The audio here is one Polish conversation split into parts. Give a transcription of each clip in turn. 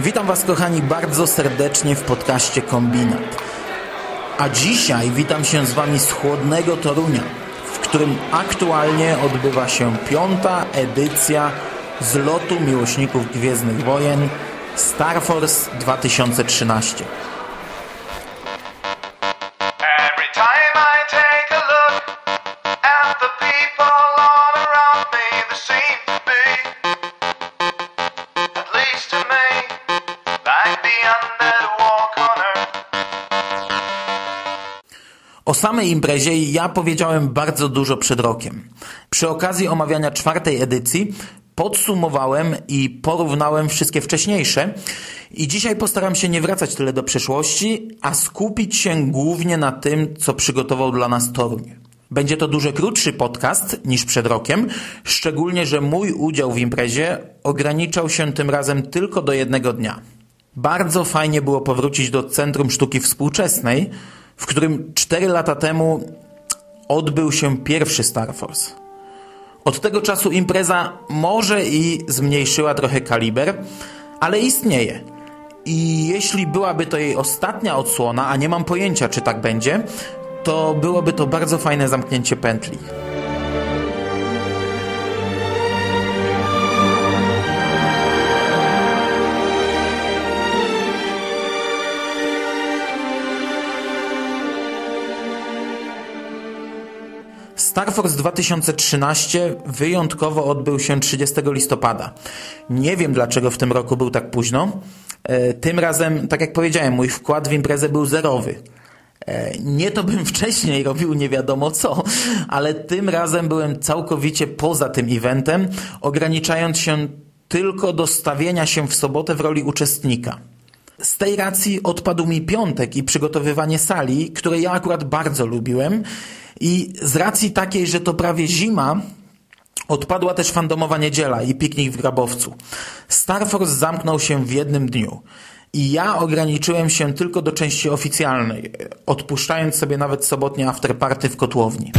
Witam Was, kochani, bardzo serdecznie w podcaście Kombinat. A dzisiaj witam się z Wami z chłodnego Torunia, w którym aktualnie odbywa się piąta edycja zlotu miłośników Gwiezdnych Wojen Star Force 2013. O samej imprezie ja powiedziałem bardzo dużo przed rokiem. Przy okazji omawiania czwartej edycji podsumowałem i porównałem wszystkie wcześniejsze i dzisiaj postaram się nie wracać tyle do przeszłości, a skupić się głównie na tym, co przygotował dla nas Toruń. Będzie to dużo krótszy podcast niż przed rokiem, szczególnie, że mój udział w imprezie ograniczał się tym razem tylko do jednego dnia. Bardzo fajnie było powrócić do Centrum Sztuki Współczesnej, w którym 4 lata temu odbył się pierwszy Star Force. Od tego czasu impreza może i zmniejszyła trochę kaliber, ale istnieje. I jeśli byłaby to jej ostatnia odsłona, a nie mam pojęcia, czy tak będzie, to byłoby to bardzo fajne zamknięcie pętli. Star Force 2013 wyjątkowo odbył się 30 listopada. Nie wiem dlaczego w tym roku był tak późno. E, Tym razem, tak jak powiedziałem, mój wkład w imprezę był zerowy. E, Nie to bym wcześniej robił nie wiadomo co, ale tym razem byłem całkowicie poza tym eventem, ograniczając się tylko do stawienia się w sobotę w roli uczestnika. Z tej racji odpadł mi piątek i przygotowywanie sali, które ja akurat bardzo lubiłem. I z racji takiej, że to prawie zima, odpadła też fandomowa niedziela i piknik w Grabowcu. Star Force zamknął się w jednym dniu. I ja ograniczyłem się tylko do części oficjalnej, odpuszczając sobie nawet sobotnie afterparty w kotłowni.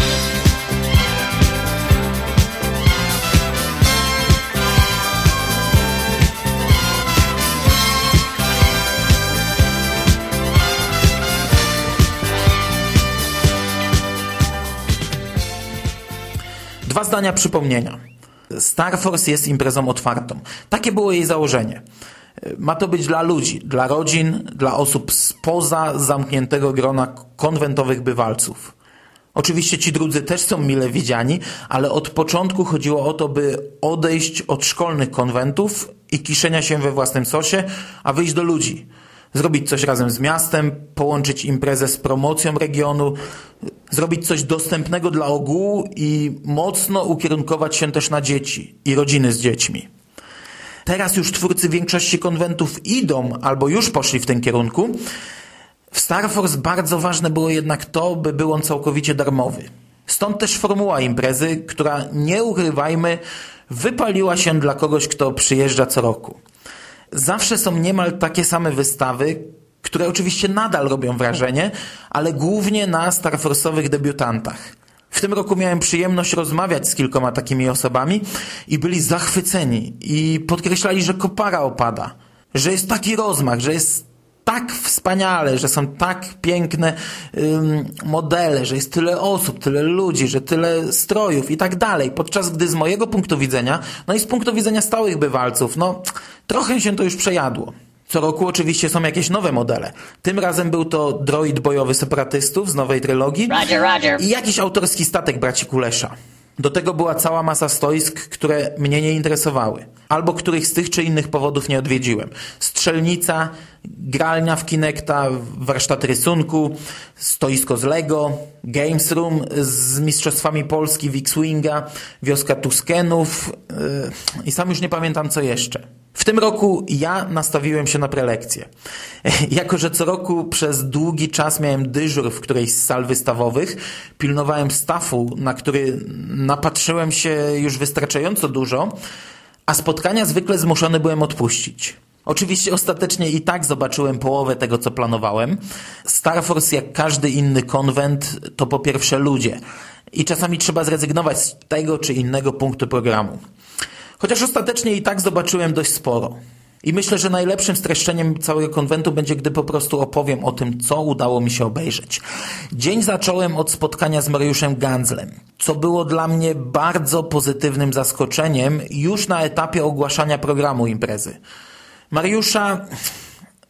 Dwa zdania przypomnienia. Star Force jest imprezą otwartą. Takie było jej założenie. Ma to być dla ludzi, dla rodzin, dla osób spoza zamkniętego grona konwentowych bywalców. Oczywiście ci drudzy też są mile widziani, ale od początku chodziło o to, by odejść od szkolnych konwentów i kiszenia się we własnym sosie, a wyjść do ludzi. Zrobić coś razem z miastem, połączyć imprezę z promocją regionu, zrobić coś dostępnego dla ogółu i mocno ukierunkować się też na dzieci i rodziny z dziećmi. Teraz już twórcy większości konwentów idą albo już poszli w tym kierunku. W Star Force bardzo ważne było jednak to, by był on całkowicie darmowy. Stąd też formuła imprezy, która, nie ukrywajmy, wypaliła się dla kogoś, kto przyjeżdża co roku. Zawsze są niemal takie same wystawy, które oczywiście nadal robią wrażenie, ale głównie na Star Force'owych debiutantach. W tym roku miałem przyjemność rozmawiać z kilkoma takimi osobami i byli zachwyceni i podkreślali, że kopara opada, że jest taki rozmach, że jest tak wspaniale, że są tak piękne ym, modele, że jest tyle osób, tyle ludzi, że tyle strojów i tak dalej. Podczas gdy z mojego punktu widzenia, no i z punktu widzenia stałych bywalców, no trochę się to już przejadło. Co roku oczywiście są jakieś nowe modele. Tym razem był to droid bojowy separatystów z nowej trylogii Roger, Roger. i jakiś autorski statek braci Kulesza. Do tego była cała masa stoisk, które mnie nie interesowały, albo których z tych czy innych powodów nie odwiedziłem. Strzelnica, gralnia w Kinecta, warsztat rysunku, stoisko z Lego, Games Room z Mistrzostwami Polski w X-Winga, wioska Tuskenów yy, i sam już nie pamiętam co jeszcze. Tym roku ja nastawiłem się na prelekcję. Jako, że co roku przez długi czas miałem dyżur w którejś z sal wystawowych, pilnowałem stafu, na który napatrzyłem się już wystarczająco dużo, a spotkania zwykle zmuszony byłem odpuścić. Oczywiście ostatecznie i tak zobaczyłem połowę tego, co planowałem. Star Force, jak każdy inny konwent, to po pierwsze ludzie. I czasami trzeba zrezygnować z tego czy innego punktu programu. Chociaż ostatecznie i tak zobaczyłem dość sporo. I myślę, że najlepszym streszczeniem całego konwentu będzie, gdy po prostu opowiem o tym, co udało mi się obejrzeć. Dzień zacząłem od spotkania z Mariuszem Ganzlem, co było dla mnie bardzo pozytywnym zaskoczeniem już na etapie ogłaszania programu imprezy. Mariusza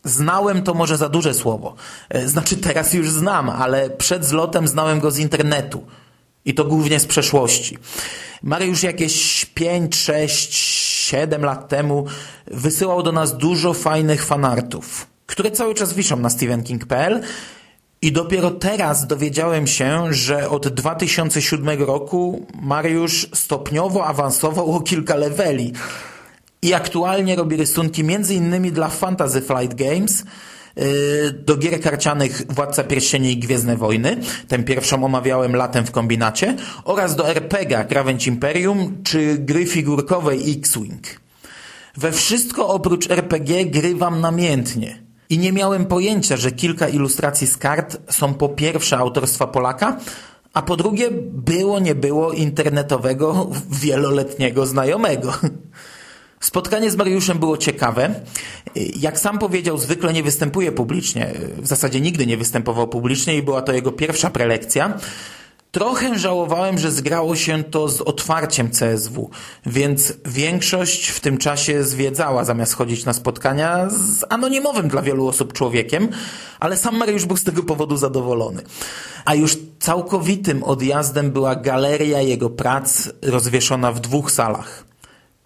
Znałem to może za duże słowo. E, znaczy teraz już znam, ale przed zlotem znałem go z internetu. I to głównie z przeszłości. Mariusz jakieś 5, 6, 7 lat temu wysyłał do nas dużo fajnych fanartów, które cały czas wiszą na stevenking.pl i dopiero teraz dowiedziałem się, że od 2007 roku Mariusz stopniowo awansował o kilka leveli. I aktualnie robi rysunki innymi dla Fantasy Flight Games, do gier karcianych Władca Pierścieni i Gwiezdne Wojny, tę pierwszą omawiałem latem w kombinacie, oraz do RPGa Krawędź Imperium czy gry figurkowej X-Wing. We wszystko oprócz RPG grywam namiętnie. I nie miałem pojęcia, że kilka ilustracji z kart są po pierwsze autorstwa Polaka, a po drugie było nie było internetowego wieloletniego znajomego. Spotkanie z Mariuszem było ciekawe. Jak sam powiedział, zwykle nie występuje publicznie. W zasadzie nigdy nie występował publicznie i była to jego pierwsza prelekcja. Trochę żałowałem, że zgrało się to z otwarciem CSW, więc większość w tym czasie zwiedzała zamiast chodzić na spotkania z anonimowym dla wielu osób człowiekiem, ale sam Mariusz był z tego powodu zadowolony. A już całkowitym odjazdem była galeria jego prac rozwieszona w dwóch salach.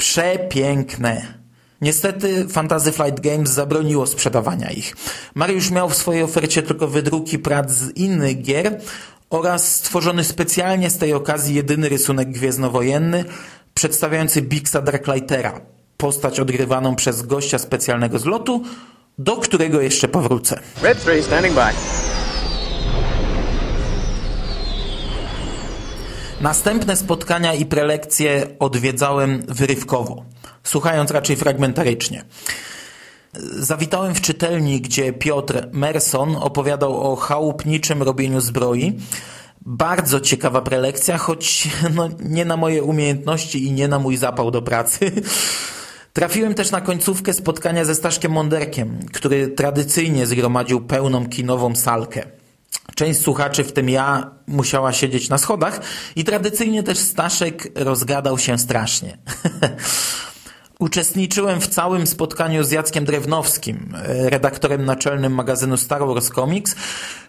Przepiękne. Niestety Fantasy Flight Games zabroniło sprzedawania ich. Mariusz miał w swojej ofercie tylko wydruki prac z innych gier oraz stworzony specjalnie z tej okazji jedyny rysunek gwiezdnowojenny przedstawiający Bixa Darklightera, postać odgrywaną przez gościa specjalnego z lotu, do którego jeszcze powrócę. Red 3 standing by. Następne spotkania i prelekcje odwiedzałem wyrywkowo, słuchając raczej fragmentarycznie. Zawitałem w czytelni, gdzie Piotr Merson opowiadał o chałupniczym robieniu zbroi. Bardzo ciekawa prelekcja, choć no, nie na moje umiejętności i nie na mój zapał do pracy. Trafiłem też na końcówkę spotkania ze Staszkiem Monderkiem, który tradycyjnie zgromadził pełną kinową salkę. Część słuchaczy, w tym ja, musiała siedzieć na schodach i tradycyjnie też Staszek rozgadał się strasznie. Uczestniczyłem w całym spotkaniu z Jackiem Drewnowskim, redaktorem naczelnym magazynu Star Wars Comics,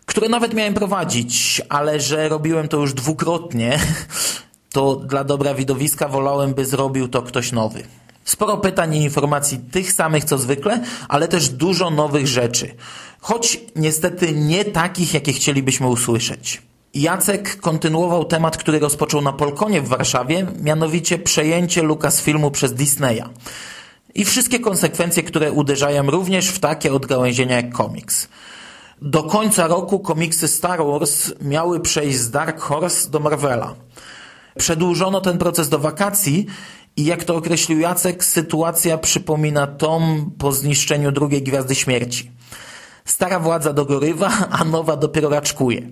które nawet miałem prowadzić, ale że robiłem to już dwukrotnie, to dla dobra widowiska wolałem, by zrobił to ktoś nowy. Sporo pytań i informacji tych samych co zwykle, ale też dużo nowych rzeczy. Choć niestety nie takich, jakie chcielibyśmy usłyszeć. Jacek kontynuował temat, który rozpoczął na Polkonie w Warszawie, mianowicie przejęcie Lucasfilmu przez Disneya. I wszystkie konsekwencje, które uderzają również w takie odgałęzienia jak komiks. Do końca roku komiksy Star Wars miały przejść z Dark Horse do Marvela. Przedłużono ten proces do wakacji i jak to określił Jacek, sytuacja przypomina tom po zniszczeniu drugiej Gwiazdy Śmierci. Stara władza dogorywa, a nowa dopiero raczkuje.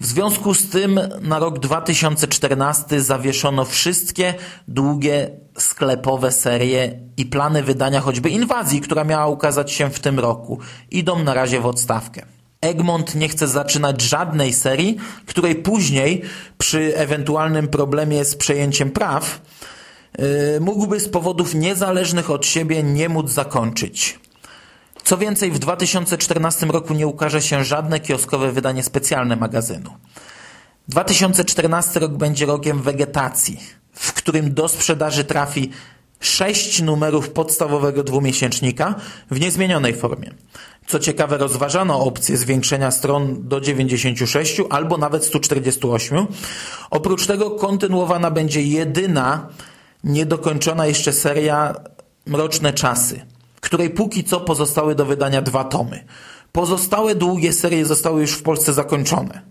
W związku z tym na rok 2014 zawieszono wszystkie długie sklepowe serie i plany wydania choćby inwazji, która miała ukazać się w tym roku. Idą na razie w odstawkę. Egmont nie chce zaczynać żadnej serii, której później przy ewentualnym problemie z przejęciem praw mógłby z powodów niezależnych od siebie nie móc zakończyć. Co więcej, w 2014 roku nie ukaże się żadne kioskowe wydanie specjalne magazynu. 2014 rok będzie rokiem wegetacji, w którym do sprzedaży trafi sześć numerów podstawowego dwumiesięcznika w niezmienionej formie. Co ciekawe, rozważano opcję zwiększenia stron do 96 albo nawet 148. Oprócz tego kontynuowana będzie jedyna niedokończona jeszcze seria Mroczne Czasy – której póki co pozostały do wydania dwa tomy. Pozostałe długie serie zostały już w Polsce zakończone.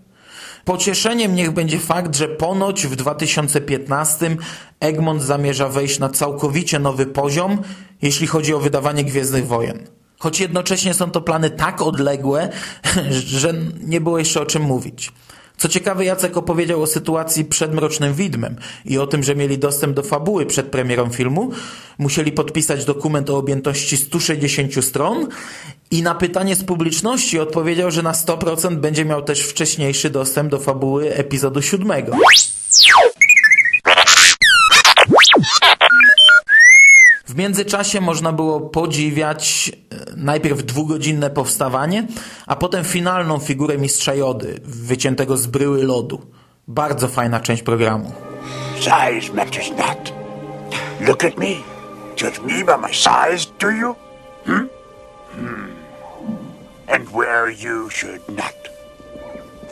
Pocieszeniem niech będzie fakt, że ponoć w 2015 Egmont zamierza wejść na całkowicie nowy poziom, jeśli chodzi o wydawanie Gwiezdnych Wojen. Choć jednocześnie są to plany tak odległe, że nie było jeszcze o czym mówić. Co ciekawe, Jacek opowiedział o sytuacji przed Mrocznym Widmem i o tym, że mieli dostęp do fabuły przed premierą filmu. Musieli podpisać dokument o objętości 160 stron i na pytanie z publiczności odpowiedział, że na 100% będzie miał też wcześniejszy dostęp do fabuły epizodu siódmego. W międzyczasie można było podziwiać e, najpierw dwugodzinne powstawanie, a potem finalną figurę mistrza Jody, wyciętego z bryły lodu. Bardzo fajna część programu. Size matters not. Look at me. Judge me by my size, do you? Hmm? Hmm. And where you should not.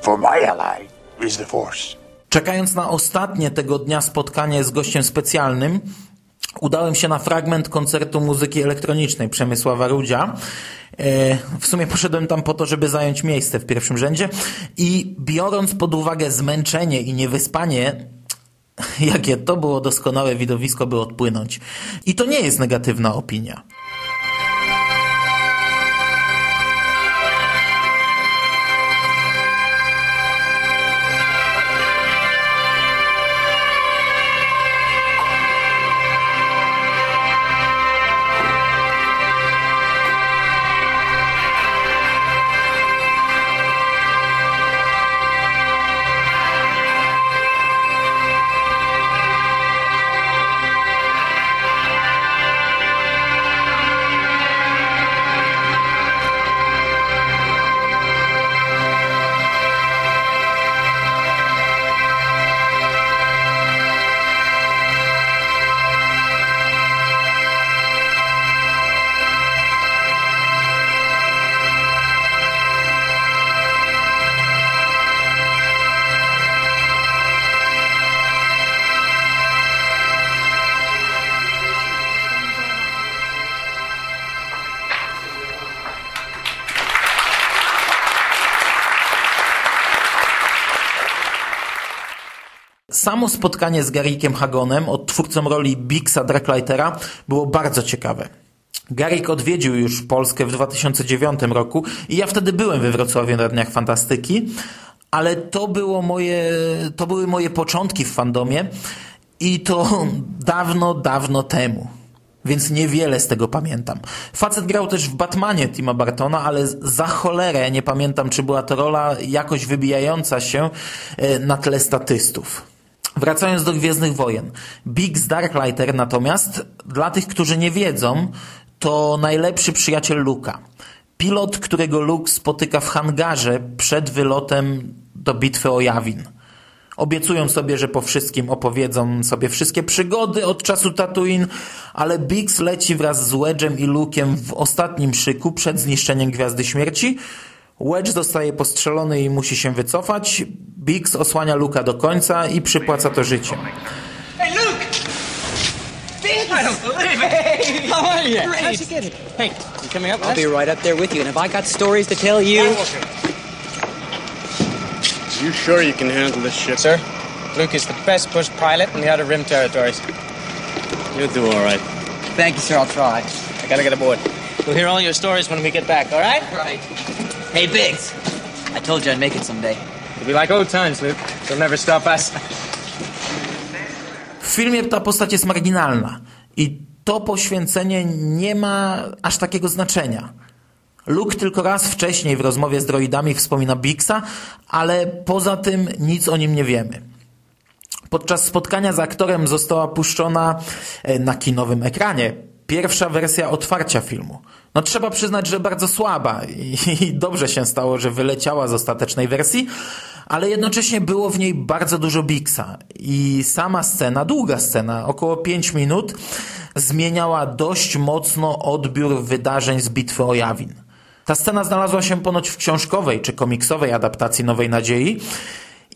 For my ally is the Force. Czekając na ostatnie tego dnia spotkanie z gościem specjalnym, udałem się na fragment koncertu muzyki elektronicznej Przemysława Rudzia. E, W sumie poszedłem tam po to, żeby zająć miejsce w pierwszym rzędzie i biorąc pod uwagę zmęczenie i niewyspanie, jakie to było doskonałe widowisko, by odpłynąć. I to nie jest negatywna opinia. Samo spotkanie z Garikiem Hagonem, odtwórcą roli Bixa Drakelightera, było bardzo ciekawe. Garik odwiedził już Polskę w 2009 roku i ja wtedy byłem we Wrocławiu na Dniach Fantastyki, ale to, było moje, to były moje początki w fandomie i to dawno, dawno temu. Więc niewiele z tego pamiętam. Facet grał też w Batmanie Tima Bartona, ale za cholerę nie pamiętam, czy była to rola jakoś wybijająca się e, na tle statystów. Wracając do Gwiezdnych Wojen. Biggs Darklighter natomiast, dla tych, którzy nie wiedzą, to najlepszy przyjaciel Luka. Pilot, którego Luke spotyka w hangarze przed wylotem do bitwy o Jawin. Obiecują sobie, że po wszystkim opowiedzą sobie wszystkie przygody od czasu Tatooine, ale Biggs leci wraz z Wedge'em i Luke'em w ostatnim szyku przed zniszczeniem Gwiazdy Śmierci. Wedge zostaje postrzelony i musi się wycofać. Biggs osłania Luka do końca i przypłaca to życiem. Hey, Luke! I don't believe it. How are you? How'd you get it? Hey, you coming up with I'll be right up there with you. And have I got stories to tell you? You sure you can handle this shit? Sir, Luke is the best bush pilot in the Outer Rim territories. You'll do all right. Thank you, sir. I'll try. I gotta get aboard. We'll hear all your stories when we get back, all right? Right. Hey, Biggs. I told you I'd make it someday. It'll be like old times, Luke. They'll never stop us. W filmie ta postać jest marginalna i to poświęcenie nie ma aż takiego znaczenia. Luke tylko raz wcześniej w rozmowie z droidami wspomina Bixa, ale poza tym nic o nim nie wiemy. Podczas spotkania z aktorem została puszczona e, na kinowym ekranie pierwsza wersja otwarcia filmu. No trzeba przyznać, że bardzo słaba i, dobrze się stało, że wyleciała z ostatecznej wersji, ale jednocześnie było w niej bardzo dużo Bixa i sama scena, długa scena, około 5 minut, zmieniała dość mocno odbiór wydarzeń z Bitwy o Jawin. Ta scena znalazła się ponoć w książkowej czy komiksowej adaptacji Nowej Nadziei.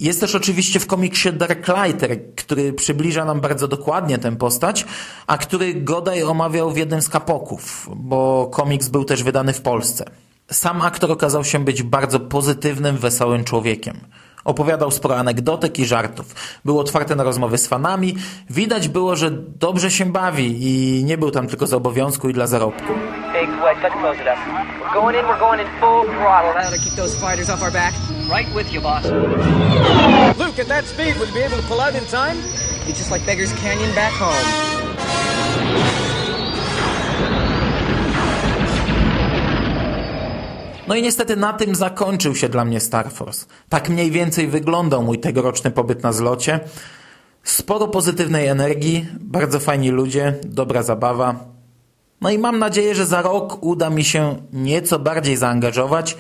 Jest też oczywiście w komiksie Darklighter, który przybliża nam bardzo dokładnie tę postać, a który Godaj omawiał w jednym z kapoków, bo komiks był też wydany w Polsce. Sam aktor okazał się być bardzo pozytywnym, wesołym człowiekiem. Opowiadał sporo anegdotek i żartów. Był otwarty na rozmowy z fanami. Widać było, że dobrze się bawi i nie był tam tylko z obowiązku i dla zarobku. Big Wedge, let's close it up. We're going in, we're going in full throttle. That'll keep those fighters off our back. Right with you, boss. Luke, at that speed, will you be able to pull out in time? Be just like Beggar's Canyon back home. No i niestety na tym zakończył się dla mnie Star Force. Tak mniej więcej wyglądał mój tegoroczny pobyt na zlocie. Sporo pozytywnej energii, bardzo fajni ludzie, dobra zabawa. No i mam nadzieję, że za rok uda mi się nieco bardziej zaangażować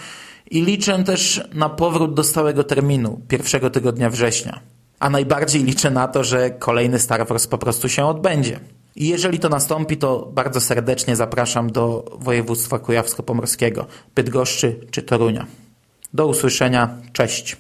i liczę też na powrót do stałego terminu, pierwszego tygodnia września. A najbardziej liczę na to, że kolejny Star Wars po prostu się odbędzie. I jeżeli to nastąpi, to bardzo serdecznie zapraszam do województwa kujawsko-pomorskiego, Bydgoszczy czy Torunia. Do usłyszenia, cześć.